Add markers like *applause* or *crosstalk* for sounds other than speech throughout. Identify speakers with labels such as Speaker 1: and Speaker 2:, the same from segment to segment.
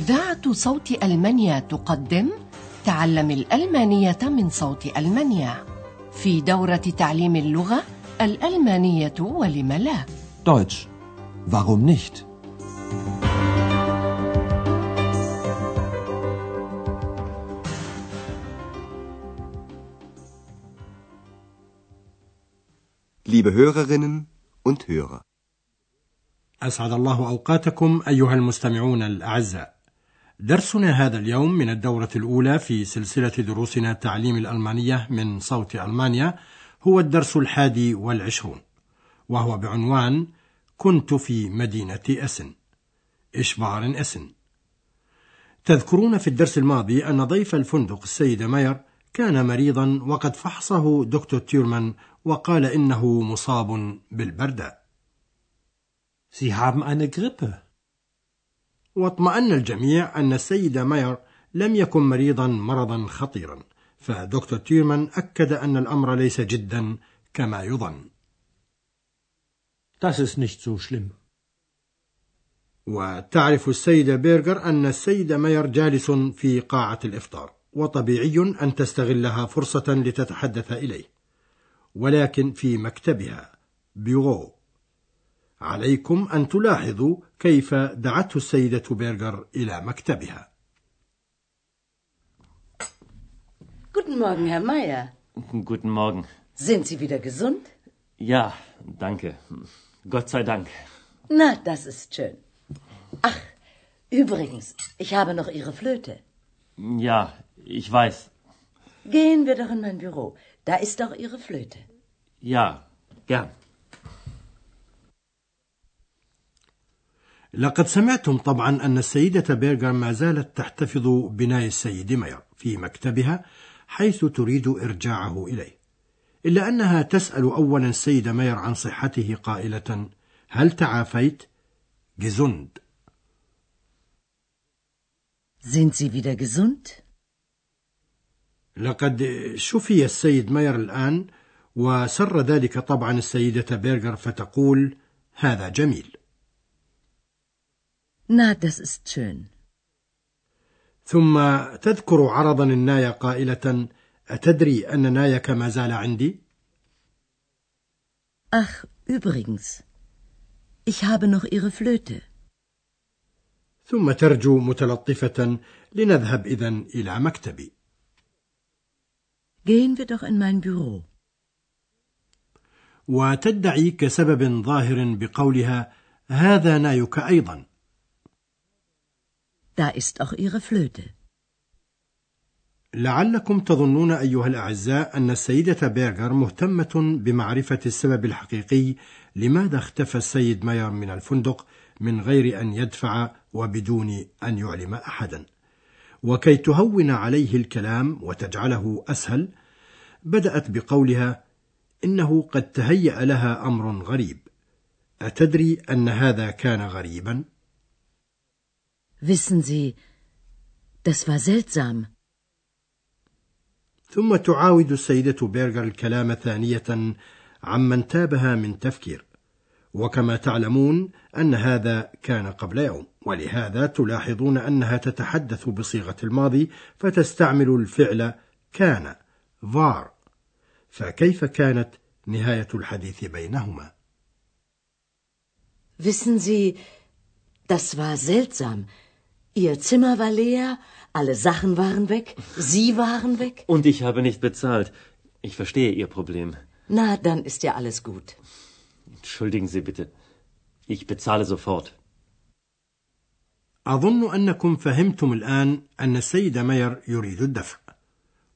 Speaker 1: إذاعة صوت ألمانيا تقدم تعلم الألمانية من صوت ألمانيا في دورة تعليم اللغة الألمانية ولم لا
Speaker 2: Deutsch. Warum nicht?
Speaker 3: Liebe Hörerinnen und Hörer.
Speaker 4: أسعد الله أوقاتكم أيها المستمعون الأعزاء. درسنا هذا اليوم من الدورة الأولى في سلسلة دروسنا تعليم الألمانية من صوت ألمانيا هو الدرس الحادي والعشرون وهو بعنوان كنت في مدينة أسن. إشبار أسن؟ تذكرون في الدرس الماضي أن ضيف الفندق السيد ماير كان مريضا وقد فحصه دكتور تيرمان وقال إنه مصاب بالبرداء.
Speaker 2: Sie haben eine Grippe.
Speaker 4: واطمأن الجميع أن السيد ماير لم يكن مريضا مرضا خطيرا فدكتور تيرمان أكد أن الأمر ليس جدا كما يظن
Speaker 2: Das ist nicht so schlimm.
Speaker 4: وتعرف السيدة بيرغر أن السيد ماير جالس في قاعة الإفطار وطبيعي أن تستغلها فرصة لتتحدث إليه ولكن في مكتبها بيرو عليكم أن تلاحظوا كيف دعته السيدة بيرغر إلى مكتبها
Speaker 5: Guten Morgen, Herr Meier.
Speaker 6: Guten Morgen.
Speaker 5: Sind Sie wieder gesund?
Speaker 6: Ja, danke. Gott sei Dank.
Speaker 5: Na, das ist schön. Ach, übrigens, ich habe noch Ihre Flöte.
Speaker 6: Ja, ich weiß.
Speaker 5: Gehen wir doch in mein Büro. Da ist doch Ihre Flöte.
Speaker 6: Ja, gern.
Speaker 4: لقد سمعتم طبعا أن السيدة بيرغر ما زالت تحتفظ بناي السيد ماير في مكتبها حيث تريد إرجاعه إليه إلا أنها تسأل أولا السيد ماير عن صحته قائلة هل تعافيت؟ جزند
Speaker 5: Sind Sie wieder gesund?
Speaker 4: لقد شفي السيد ماير الآن وسر ذلك طبعا السيدة بيرغر فتقول هذا جميل
Speaker 5: Na, das ist schön.
Speaker 4: ثم تذكر عرضا النايا قائلة أتدري أن نايك ما زال عندي؟
Speaker 5: Ach, übrigens, ich habe noch Ihre Flöte.
Speaker 4: ثم ترجو متلطفة لنذهب إذن إلى مكتبي
Speaker 5: Gehen wir doch in mein Büro.
Speaker 4: وتدعي كسبب ظاهر بقولها هذا نايك أيضا
Speaker 5: Da ist auch Ihre Flöte.
Speaker 4: لعلكم تظنون أيها الأعزاء أن السيدة بيرغر مهتمة بمعرفة السبب الحقيقي لماذا اختفى السيد ماير من الفندق من غير أن يدفع وبدون أن يعلم أحدا وكي تهون عليه الكلام وتجعله أسهل بدأت بقولها إنه قد تهيأ لها أمر غريب أتدري أن هذا كان غريبا؟
Speaker 5: Wissen Sie, das war seltsam.
Speaker 4: ثم تعاود السيدة بيرغر الكلام ثانية عمن تابها من تفكير وكما تعلمون أن هذا كان قبل يوم ولهذا تلاحظون أنها تتحدث بصيغة الماضي فتستعمل الفعل كان var فكيف كانت نهاية الحديث بينهما
Speaker 5: Wissen Sie, das war seltsam. Ihr Zimmer war leer, alle Sachen waren weg, Sie waren weg.
Speaker 6: Und ich habe nicht bezahlt. Ich verstehe Ihr Problem.
Speaker 5: Na, dann ist ja alles gut.
Speaker 6: Entschuldigen Sie bitte. Ich bezahle sofort.
Speaker 4: أظن أنكم فهمتم الآن أن السيد ماير يريد الدفع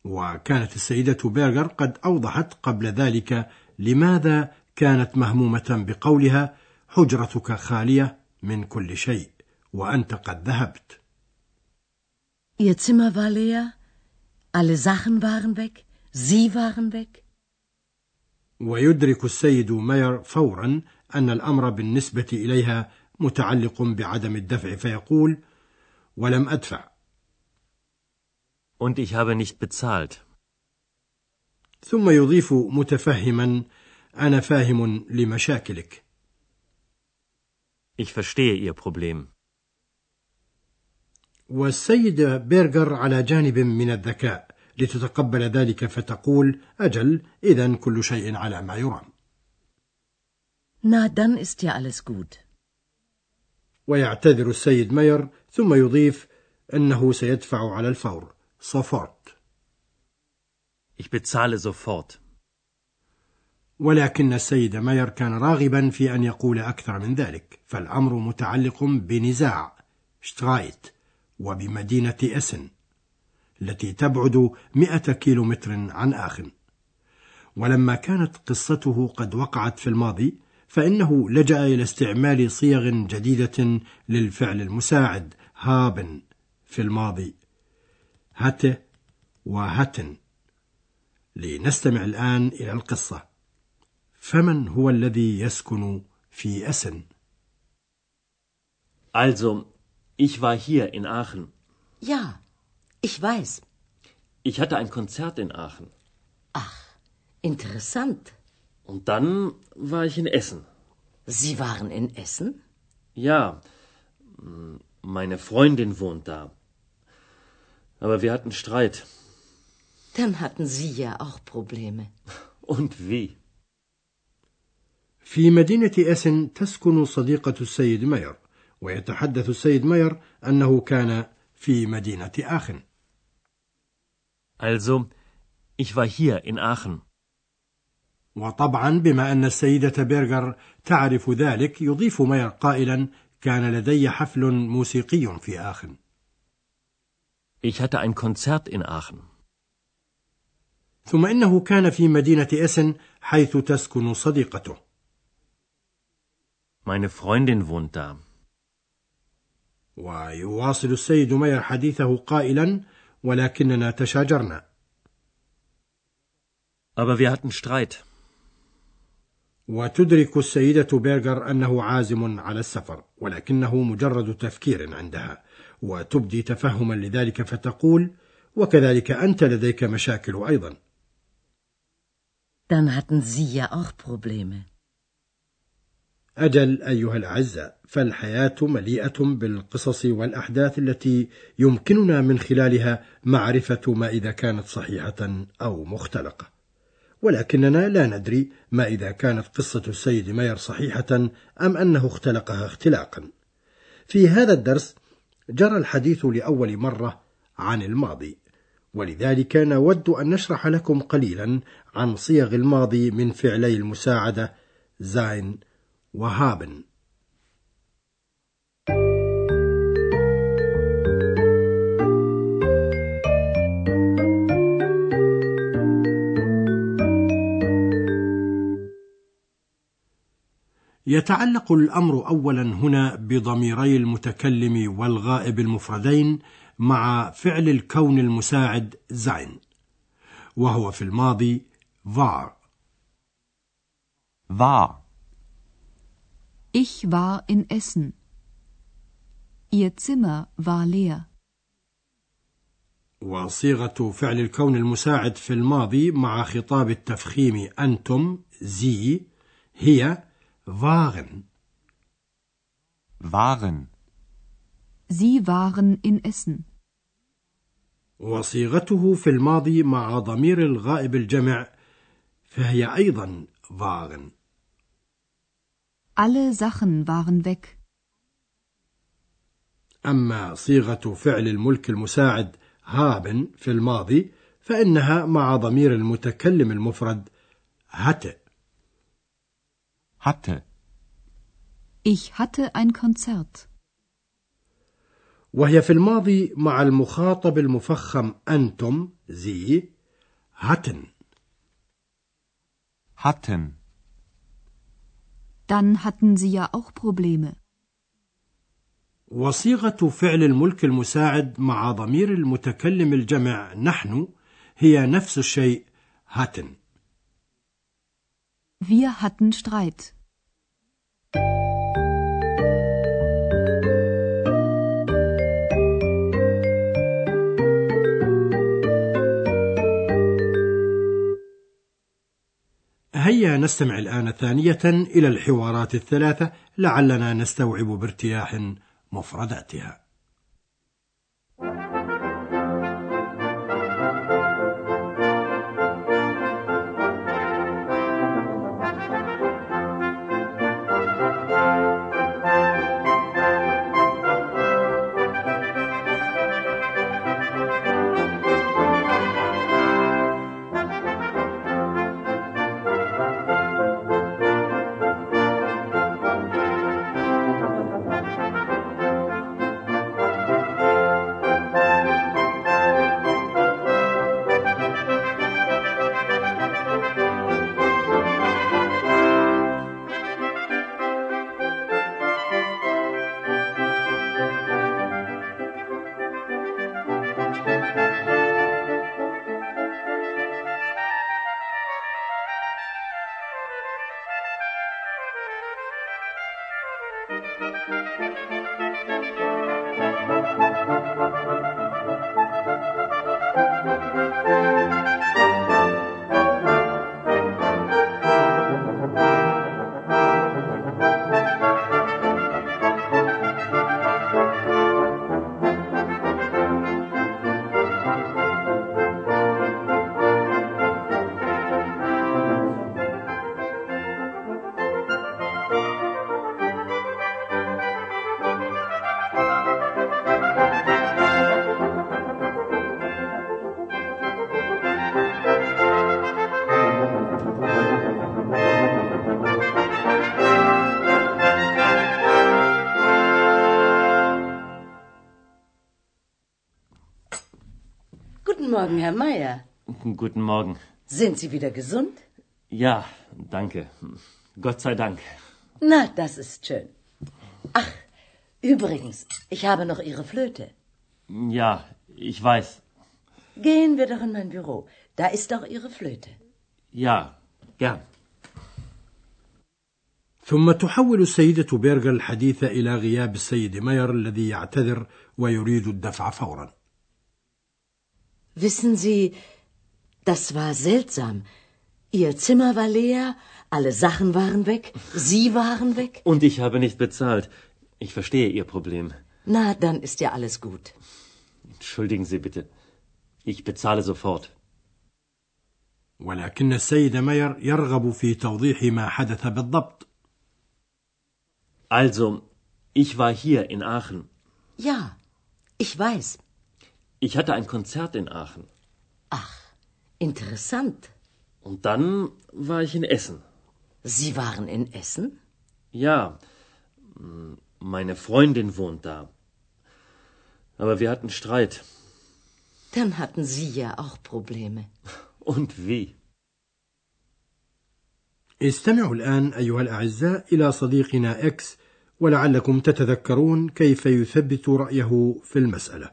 Speaker 4: وكانت السيدة بيرغر قد أوضحت قبل ذلك لماذا كانت مهمومة بقولها حجرتك خالية من كل شيء وأنت قد ذهبت
Speaker 5: Ihr Zimmer war leer, alle Sachen waren weg, Sie waren weg.
Speaker 4: ويدرك السيد ماير فورا أن الأمر بالنسبة إليها متعلق بعدم الدفع فيقول ولم أدفع
Speaker 6: Und ich habe nicht bezahlt.
Speaker 4: ثم يضيف متفهما أنا فاهم لمشاكلك
Speaker 6: Ich verstehe Ihr Problem.
Speaker 4: والسيد بيرغر على جانب من الذكاء لتتقبل ذلك فتقول أجل إذا كل شيء على ما يرام.
Speaker 5: Na, dann ist ja alles gut.
Speaker 4: ويعتذر السيد ماير ثم يضيف أنه سيدفع على الفور. sofort
Speaker 6: Ich bezahle sofort.
Speaker 4: ولكن السيد ماير كان راغبا في أن يقول أكثر من ذلك فالأمر متعلق بنزاع. شترايت. وبمدينة أسن التي تبعد مئة كيلومتر عن آخن ولما كانت قصته قد وقعت في الماضي فإنه لجأ إلى استعمال صيغ جديدة للفعل المساعد هابن في الماضي. هته وهتن. لنستمع الآن إلى القصة. فمن هو الذي يسكن في أسن؟
Speaker 6: Also, ich war hier in Aachen.
Speaker 5: Ja, ich weiß.
Speaker 6: Ich hatte ein Konzert in Aachen.
Speaker 5: Ach, interessant.
Speaker 6: Und dann war ich in Essen.
Speaker 5: Sie waren in Essen?
Speaker 6: Ja, m, meine Freundin wohnt da. Aber wir hatten Streit.
Speaker 5: Dann hatten Sie ja auch Probleme. *laughs*
Speaker 6: Und wie?
Speaker 4: في مدينة أسن تسكن صديقة السيد ماير ويتحدث السيد ماير أنه كان في مدينة آخن
Speaker 6: Also, ich war hier in Aachen.
Speaker 4: وطبعا بما أن السيدة بيرغر تعرف ذلك يضيف ماير قائلا كان لدي حفل موسيقي في آخن
Speaker 6: Ich hatte ein Konzert in Aachen.
Speaker 4: ثم إنه كان في مدينة أسن حيث تسكن صديقته
Speaker 6: Meine Freundin wohnt da.
Speaker 4: ويواصل السيد ماير حديثه قائلا ولكننا تشاجرنا
Speaker 6: Aber wir hatten Streit.
Speaker 4: وتدرك السيدة بيرغر أنه عازم على السفر ولكنه مجرد تفكير عندها وتبدي تفهما لذلك فتقول وكذلك أنت لديك مشاكل أيضا
Speaker 5: Dann hatten Sie ja auch Probleme.
Speaker 4: أجل أيها الأعزاء فالحياة مليئة بالقصص والأحداث التي يمكننا من خلالها معرفة ما إذا كانت صحيحة أو مختلقة. ولكننا لا ندري ما إذا كانت قصة السيد ماير صحيحة أم أنه اختلقها اختلاقا. في هذا الدرس جرى الحديث لأول مرة عن الماضي ولذلك نود أن نشرح لكم قليلا عن صيغ الماضي من فعلي المساعدة زاين وهابن. يتعلق الأمر أولا هنا بضميري المتكلم والغائب المفردين مع فعل الكون المساعد زين وهو في الماضي war
Speaker 7: war,
Speaker 8: Ich war in Essen. Ihr Zimmer war leer.
Speaker 4: وصيغة فعل الكون المساعد في الماضي مع خطاب التفخيم أنتم زي هي waren
Speaker 7: waren,
Speaker 8: Sie waren in Essen.
Speaker 4: وصيغته في الماضي مع ضمير الغائب الجمع فهي أيضا waren
Speaker 8: Alle Sachen waren weg.
Speaker 4: أما صيغة فعل الملك المساعد هابن في الماضي فإنها مع ضمير المتكلم المفرد hatte
Speaker 7: hatte,
Speaker 8: Ich hatte ein Konzert.
Speaker 4: وهي في الماضي مع المخاطب المفخم أنتم زي hatten
Speaker 7: hatten,
Speaker 8: Dann hatten Sie ja auch Probleme.
Speaker 4: وصيغة فعل الملك المساعد مع ضمير المتكلم الجمع نحن هي نفس الشيء hatten
Speaker 8: Wir hatten Streit.
Speaker 4: هيا نستمع الآن ثانية إلى الحوارات الثلاثة لعلنا نستوعب بارتياح مفرداتها.
Speaker 5: Morgen, Herr Meier.
Speaker 6: Guten Morgen.
Speaker 5: Sind Sie wieder gesund?
Speaker 6: Ja, danke. Gott sei Dank.
Speaker 5: Na, das ist schön. Ach, übrigens, ich habe noch Ihre Flöte.
Speaker 6: Ja, ich weiß.
Speaker 5: Gehen wir doch in mein Büro. Da ist auch Ihre Flöte.
Speaker 6: Ja, gern.
Speaker 4: ثم تحول السيدة بيرغل الحديث إلى غياب السيد ماير الذي يعتذر ويريد الدفع فورا
Speaker 5: Wissen Sie, das war seltsam. Ihr Zimmer war leer, alle Sachen waren weg, Sie waren weg.
Speaker 6: Und ich habe nicht bezahlt. Ich verstehe Ihr Problem.
Speaker 5: Na, dann ist ja alles gut.
Speaker 6: Entschuldigen Sie bitte. Ich bezahle sofort.
Speaker 4: ولكن السيد ماير يرغب في توضيح ما حدث بالضبط
Speaker 6: Also, ich war hier in Aachen.
Speaker 5: Ja, ich weiß.
Speaker 6: Ich hatte ein Konzert in Aachen.
Speaker 5: Ach, interessant.
Speaker 6: Und dann war ich in Essen.
Speaker 5: Sie waren in Essen?
Speaker 6: Ja, m, meine Freundin wohnt da. Aber wir hatten Streit.
Speaker 5: Dann hatten Sie ja auch Probleme. *laughs*
Speaker 6: Und wie?
Speaker 4: استمعوا الآن أيها الأعزاء إلى صديقنا إكس ولعلكم تتذكرون كيف يثبت رأيه في المسألة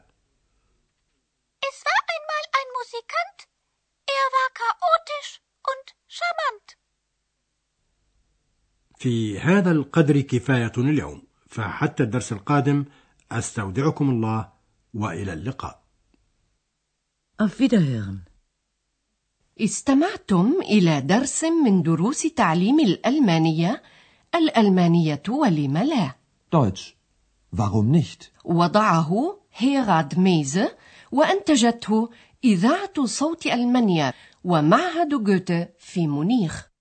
Speaker 4: في هذا القدر كفاية اليوم فحتى الدرس القادم أستودعكم الله وإلى اللقاء
Speaker 5: Auf Wiederhören.
Speaker 1: استمعتم إلى درس من دروس تعليم الألمانية الألمانية ولم لا
Speaker 9: Deutsch. Warum nicht?
Speaker 1: وضعه هيراد ميزه وأنتجته إذاعة صوت ألمانيا ومعهد جوته في مونيخ